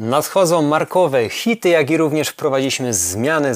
Nadchodzą markowe hity, jak i również wprowadziliśmy zmiany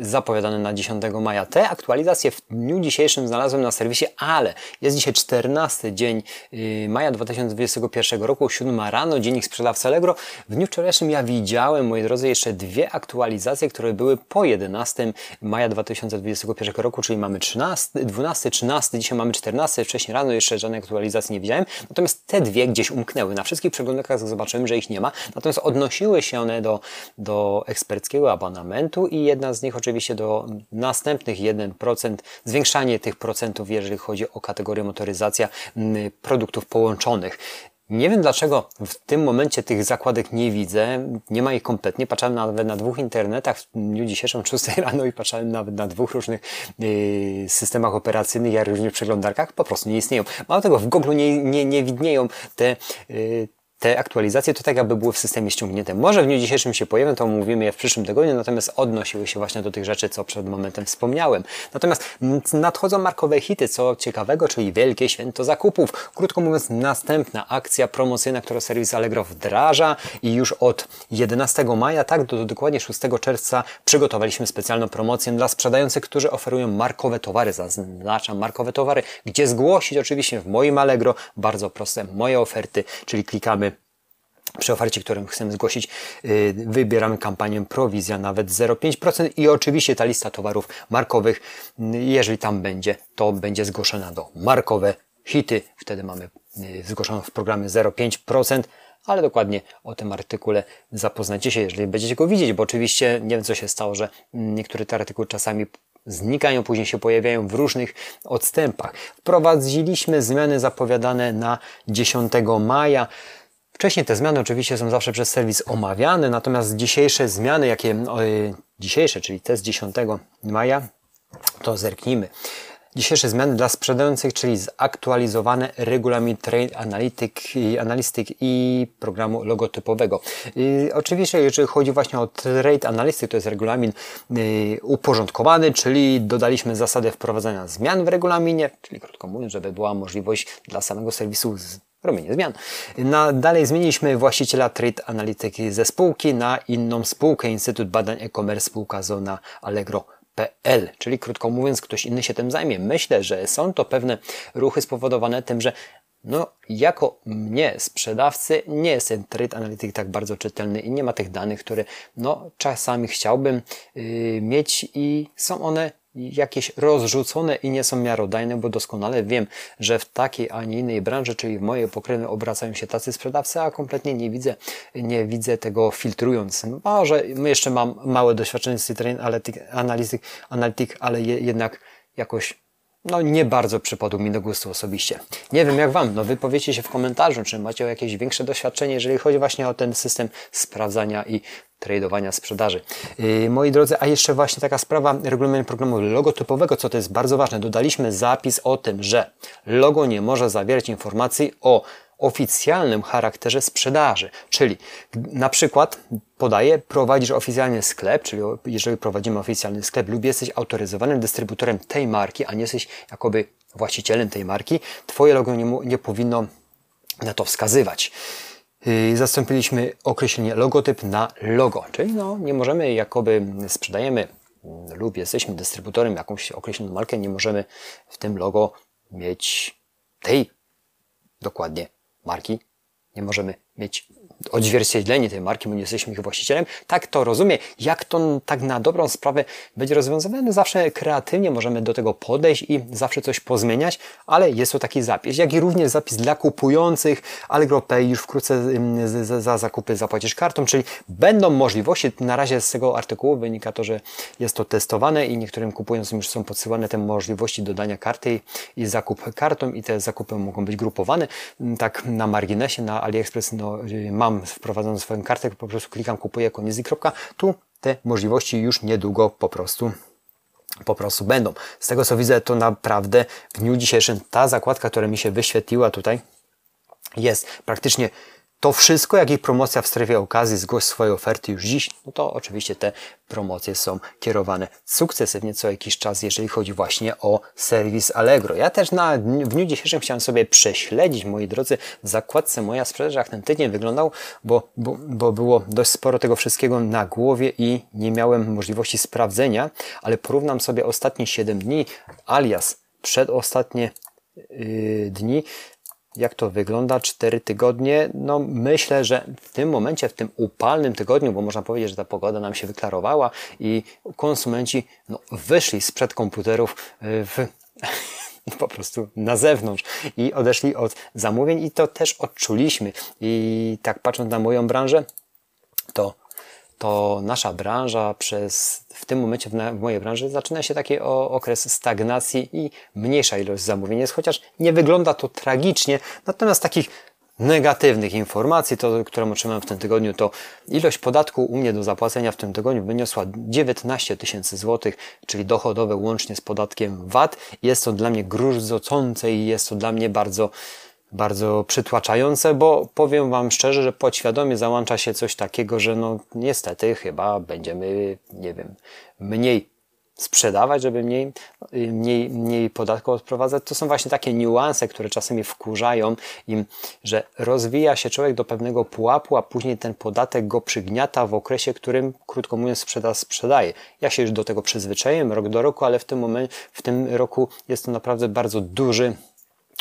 zapowiadane, na 10 maja. Te aktualizacje w dniu dzisiejszym znalazłem na serwisie, ale jest dzisiaj 14 dzień y, maja 2021 roku, 7 rano, dziennik sprzedawcy Allegro. W dniu wczorajszym ja widziałem, moi drodzy, jeszcze dwie aktualizacje, które były po 11 maja 2021 roku, czyli mamy 13, 12, 13, dzisiaj mamy 14, wcześniej rano jeszcze żadnej aktualizacji nie widziałem. Natomiast te dwie gdzieś umknęły. Na wszystkich przeglądarkach zobaczymy, że ich nie ma. Natomiast odnosiły się one do, do eksperckiego abonamentu i jedna z nich oczywiście do następnych 1%, zwiększanie tych procentów, jeżeli chodzi o kategorię motoryzacja produktów połączonych. Nie wiem dlaczego w tym momencie tych zakładek nie widzę, nie ma ich kompletnie. Patrzałem nawet na dwóch internetach w dniu dzisiejszym 6 rano i patrzałem nawet na dwóch różnych yy, systemach operacyjnych, jak również przeglądarkach, po prostu nie istnieją. Mało tego, w Google nie, nie, nie widnieją te, yy, te aktualizacje to tak jakby były w systemie ściągnięte. Może w dniu dzisiejszym się pojawią, to omówimy je w przyszłym tygodniu, natomiast odnosiły się właśnie do tych rzeczy, co przed momentem wspomniałem. Natomiast nadchodzą markowe hity, co ciekawego, czyli wielkie święto zakupów. Krótko mówiąc, następna akcja promocyjna, którą serwis Allegro wdraża i już od 11 maja, tak do dokładnie 6 czerwca przygotowaliśmy specjalną promocję dla sprzedających, którzy oferują markowe towary. Zaznaczam markowe towary, gdzie zgłosić oczywiście w moim Allegro. Bardzo proste, moje oferty, czyli klikamy przy ofercie, którą chcemy zgłosić, y, wybieramy kampanię prowizja nawet 0,5% i oczywiście ta lista towarów markowych, y, jeżeli tam będzie, to będzie zgłoszona do markowe hity. Wtedy mamy y, zgłoszoną w programie 0,5%. Ale dokładnie o tym artykule zapoznacie się, jeżeli będziecie go widzieć, bo oczywiście nie wiem, co się stało, że niektóre te artykuły czasami znikają, później się pojawiają w różnych odstępach. Wprowadziliśmy zmiany zapowiadane na 10 maja. Wcześniej te zmiany oczywiście są zawsze przez serwis omawiane, natomiast dzisiejsze zmiany, jakie yy, dzisiejsze, czyli te z 10 maja, to zerknijmy. Dzisiejsze zmiany dla sprzedających, czyli zaktualizowane regulamin Trade Analytic i programu logotypowego. I oczywiście, jeżeli chodzi właśnie o Trade Analytic, to jest regulamin y, uporządkowany, czyli dodaliśmy zasadę wprowadzania zmian w regulaminie, czyli krótko mówiąc, żeby była możliwość dla samego serwisu robienie zmian. Na, dalej zmieniliśmy właściciela Trade Analytics ze spółki na inną spółkę, Instytut Badań E-Commerce, spółka Zona Allegro.pl, czyli krótko mówiąc, ktoś inny się tym zajmie. Myślę, że są to pewne ruchy spowodowane tym, że no, jako mnie, sprzedawcy, nie jest ten Trade Analytics tak bardzo czytelny i nie ma tych danych, które no, czasami chciałbym yy, mieć i są one jakieś rozrzucone i nie są miarodajne, bo doskonale wiem, że w takiej, a nie innej branży, czyli w mojej pokrewne obracają się tacy sprzedawcy, a kompletnie nie widzę, nie widzę tego filtrując. Może my jeszcze mam małe doświadczenie z Trade Analytic, Analytic, ale je, jednak jakoś no nie bardzo przypadł mi do gustu osobiście. Nie wiem jak Wam, no wy powiecie się w komentarzu, czy macie jakieś większe doświadczenie, jeżeli chodzi właśnie o ten system sprawdzania i tradowania sprzedaży. Yy, moi drodzy, a jeszcze właśnie taka sprawa regulaminu programu logotypowego, co to jest bardzo ważne. Dodaliśmy zapis o tym, że logo nie może zawierać informacji o oficjalnym charakterze sprzedaży. Czyli na przykład podaję, prowadzisz oficjalny sklep, czyli jeżeli prowadzimy oficjalny sklep lub jesteś autoryzowanym dystrybutorem tej marki, a nie jesteś jakoby właścicielem tej marki, Twoje logo nie, nie powinno na to wskazywać. Yy, zastąpiliśmy określenie logotyp na logo, czyli no, nie możemy, jakoby sprzedajemy lub jesteśmy dystrybutorem jakąś określoną markę, nie możemy w tym logo mieć tej dokładnie marki. Nie możemy mieć odzwierciedlenie tej marki, bo nie jesteśmy ich właścicielem. Tak to rozumie. Jak to tak na dobrą sprawę będzie rozwiązane? Zawsze kreatywnie możemy do tego podejść i zawsze coś pozmieniać, ale jest to taki zapis. Jak i również zapis dla kupujących. Allegro Pay już wkrótce za zakupy zapłacisz kartą, czyli będą możliwości. Na razie z tego artykułu wynika to, że jest to testowane i niektórym kupującym już są podsyłane te możliwości dodania karty i zakup kartą i te zakupy mogą być grupowane. Tak na marginesie, na AliExpress no, mam mam wprowadzoną swoją kartę, po prostu klikam kupuję koniec Tu te możliwości już niedługo po prostu po prostu będą. Z tego co widzę, to naprawdę w dniu dzisiejszym ta zakładka, która mi się wyświetliła tutaj, jest praktycznie to wszystko, jak i promocja w strefie okazji, zgłoś swoje oferty już dziś, no to oczywiście te promocje są kierowane sukcesywnie co jakiś czas, jeżeli chodzi właśnie o serwis Allegro. Ja też na, w dniu dzisiejszym chciałem sobie prześledzić, moi drodzy, w zakładce moja sprzedaż, jak ten tydzień wyglądał, bo, bo, bo było dość sporo tego wszystkiego na głowie i nie miałem możliwości sprawdzenia, ale porównam sobie ostatnie 7 dni, alias przedostatnie yy, dni, jak to wygląda, 4 tygodnie. No myślę, że w tym momencie, w tym upalnym tygodniu, bo można powiedzieć, że ta pogoda nam się wyklarowała i konsumenci no, wyszli sprzed komputerów y, w po prostu na zewnątrz i odeszli od zamówień i to też odczuliśmy. I tak patrząc na moją branżę, to to nasza branża przez, w tym momencie w, na, w mojej branży zaczyna się taki o, okres stagnacji i mniejsza ilość zamówień jest, chociaż nie wygląda to tragicznie, natomiast takich negatywnych informacji, to, którą otrzymałem w tym tygodniu, to ilość podatku u mnie do zapłacenia w tym tygodniu wyniosła 19 tysięcy złotych, czyli dochodowe łącznie z podatkiem VAT. Jest to dla mnie gruźdzące i jest to dla mnie bardzo bardzo przytłaczające, bo powiem Wam szczerze, że podświadomie załącza się coś takiego, że no niestety chyba będziemy, nie wiem, mniej sprzedawać, żeby mniej, mniej, mniej podatku odprowadzać. To są właśnie takie niuanse, które czasami wkurzają im, że rozwija się człowiek do pewnego pułapu, a później ten podatek go przygniata w okresie, którym, krótko mówiąc, sprzeda, sprzedaje. Ja się już do tego przyzwyczaiłem rok do roku, ale w tym momencie, w tym roku jest to naprawdę bardzo duży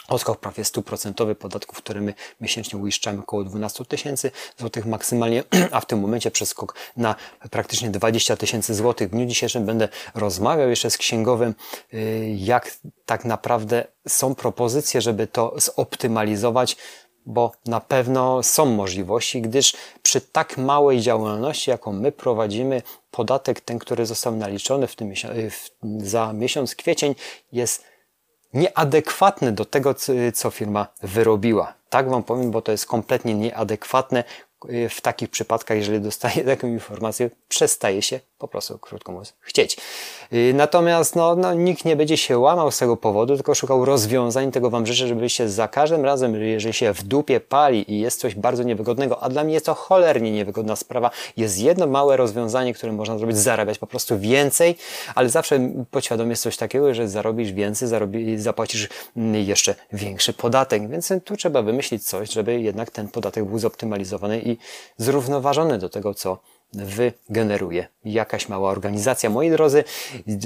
Odskok prawie 100% podatków, które my miesięcznie uiszczamy około 12 tysięcy złotych maksymalnie, a w tym momencie przeskok na praktycznie 20 tysięcy złotych. W dniu dzisiejszym będę rozmawiał jeszcze z księgowym, y, jak tak naprawdę są propozycje, żeby to zoptymalizować, bo na pewno są możliwości, gdyż przy tak małej działalności, jaką my prowadzimy, podatek ten, który został naliczony w tym, za miesiąc kwiecień jest nieadekwatny do tego, co firma wyrobiła. Tak Wam powiem, bo to jest kompletnie nieadekwatne y, w takich przypadkach, jeżeli dostaje taką informację, przestaje się po prostu, krótko mówiąc, chcieć. Y, natomiast no, no, nikt nie będzie się łamał z tego powodu, tylko szukał rozwiązań. Tego Wam życzę, żebyście za każdym razem, jeżeli się w dupie pali i jest coś bardzo niewygodnego, a dla mnie jest to cholernie niewygodna sprawa, jest jedno małe rozwiązanie, które można zrobić, zarabiać po prostu więcej, ale zawsze podświadomie jest coś takiego, że zarobisz więcej, zarobi, zapłacisz jeszcze większy podatek, więc tu trzeba wymyślić coś, żeby jednak ten podatek był zoptymalizowany i zrównoważony do tego, co wygeneruje jakaś mała organizacja. Moi drodzy,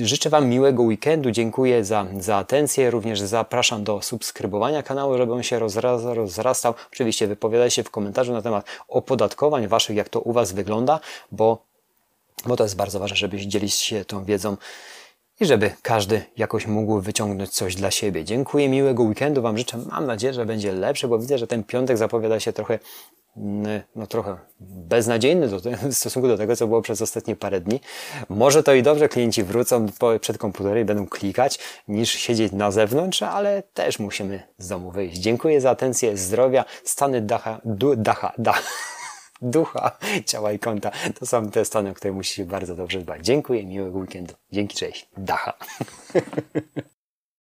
życzę Wam miłego weekendu, dziękuję za, za atencję, również zapraszam do subskrybowania kanału, żeby on się rozrastał. Oczywiście wypowiadajcie się w komentarzu na temat opodatkowań Waszych, jak to u Was wygląda, bo, bo to jest bardzo ważne, żebyś dzielić się tą wiedzą i żeby każdy jakoś mógł wyciągnąć coś dla siebie. Dziękuję, miłego weekendu Wam życzę. Mam nadzieję, że będzie lepszy, bo widzę, że ten piątek zapowiada się trochę no trochę beznadziejny do, w stosunku do tego, co było przez ostatnie parę dni. Może to i dobrze, klienci wrócą przed komputerem i będą klikać, niż siedzieć na zewnątrz, ale też musimy z domu wyjść. Dziękuję za atencję, zdrowia, stany dacha, du, dacha, dacha ducha, ciała i konta. To są te stany, o które musicie bardzo dobrze dbać. Dziękuję, miłego weekendu. Dzięki, cześć. Dacha.